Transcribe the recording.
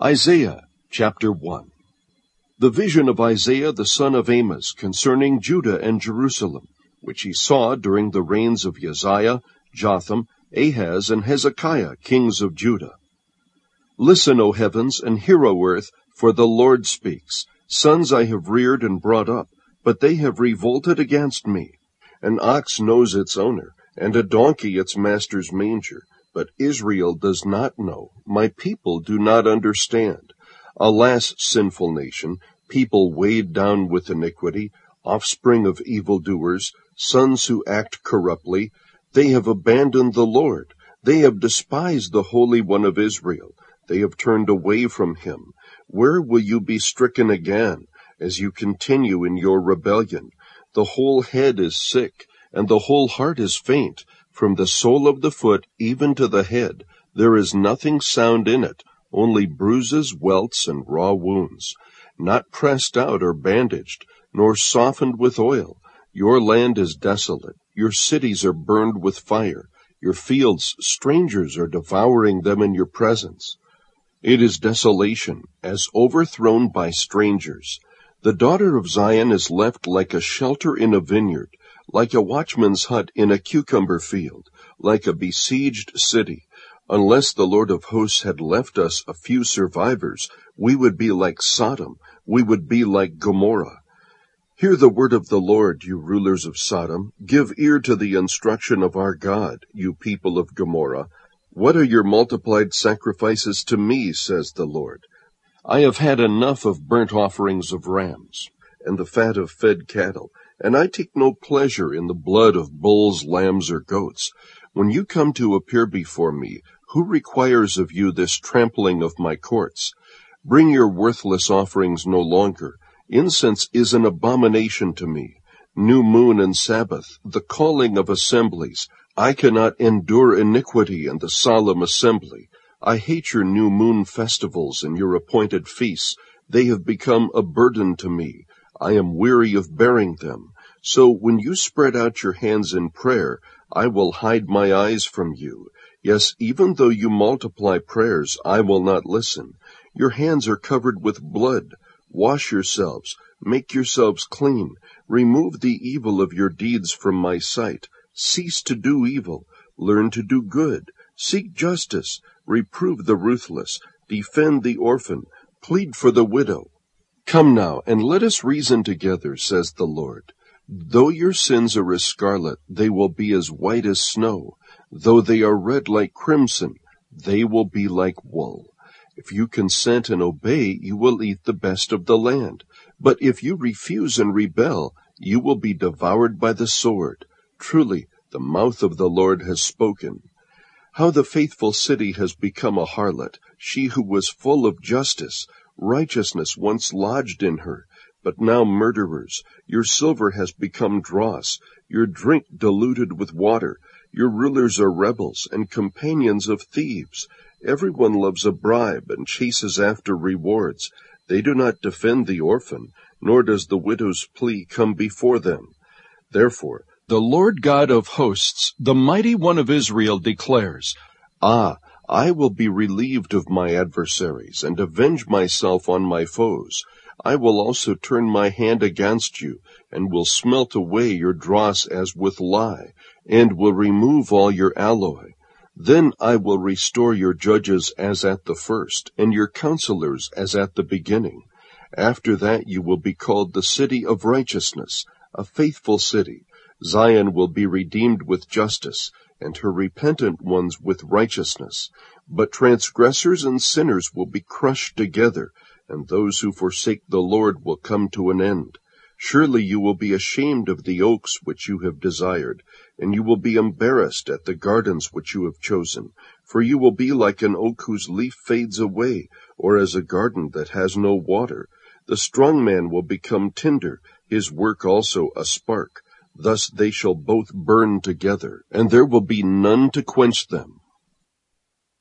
Isaiah chapter 1 The vision of Isaiah the son of Amos concerning Judah and Jerusalem, which he saw during the reigns of Uzziah, Jotham, Ahaz, and Hezekiah, kings of Judah. Listen, O heavens, and hear, O earth, for the Lord speaks. Sons I have reared and brought up, but they have revolted against me. An ox knows its owner, and a donkey its master's manger but Israel does not know, my people do not understand. Alas, sinful nation, people weighed down with iniquity, offspring of evildoers, sons who act corruptly, they have abandoned the Lord. They have despised the Holy One of Israel. They have turned away from him. Where will you be stricken again, as you continue in your rebellion? The whole head is sick, and the whole heart is faint. From the sole of the foot even to the head, there is nothing sound in it, only bruises, welts, and raw wounds. Not pressed out or bandaged, nor softened with oil. Your land is desolate. Your cities are burned with fire. Your fields, strangers are devouring them in your presence. It is desolation, as overthrown by strangers. The daughter of Zion is left like a shelter in a vineyard like a watchman's hut in a cucumber field, like a besieged city. Unless the Lord of hosts had left us a few survivors, we would be like Sodom, we would be like Gomorrah. Hear the word of the Lord, you rulers of Sodom. Give ear to the instruction of our God, you people of Gomorrah. What are your multiplied sacrifices to me, says the Lord? I have had enough of burnt offerings of rams, and the fat of fed cattle, and I take no pleasure in the blood of bulls, lambs, or goats. When you come to appear before me, who requires of you this trampling of my courts? Bring your worthless offerings no longer. Incense is an abomination to me. New moon and Sabbath, the calling of assemblies. I cannot endure iniquity and the solemn assembly. I hate your new moon festivals and your appointed feasts. They have become a burden to me. I am weary of bearing them. So when you spread out your hands in prayer, I will hide my eyes from you. Yes, even though you multiply prayers, I will not listen. Your hands are covered with blood. Wash yourselves, make yourselves clean. Remove the evil of your deeds from my sight. Cease to do evil. Learn to do good. Seek justice. Reprove the ruthless. Defend the orphan. Plead for the widow. Come now, and let us reason together, says the Lord. Though your sins are as scarlet, they will be as white as snow. Though they are red like crimson, they will be like wool. If you consent and obey, you will eat the best of the land. But if you refuse and rebel, you will be devoured by the sword. Truly, the mouth of the Lord has spoken. How the faithful city has become a harlot, she who was full of justice. Righteousness once lodged in her but now murderers. Your silver has become dross, your drink diluted with water. Your rulers are rebels and companions of thieves. Everyone loves a bribe and chases after rewards. They do not defend the orphan, nor does the widow's plea come before them. Therefore, the Lord God of hosts, the mighty one of Israel, declares, Ah, I will be relieved of my adversaries and avenge myself on my foes. I will also turn my hand against you, and will smelt away your dross as with lye, and will remove all your alloy. Then I will restore your judges as at the first, and your counselors as at the beginning. After that you will be called the city of righteousness, a faithful city. Zion will be redeemed with justice, and her repentant ones with righteousness. But transgressors and sinners will be crushed together, and those who forsake the Lord will come to an end. Surely you will be ashamed of the oaks which you have desired, and you will be embarrassed at the gardens which you have chosen. For you will be like an oak whose leaf fades away, or as a garden that has no water. The strong man will become tinder, his work also a spark. Thus they shall both burn together, and there will be none to quench them.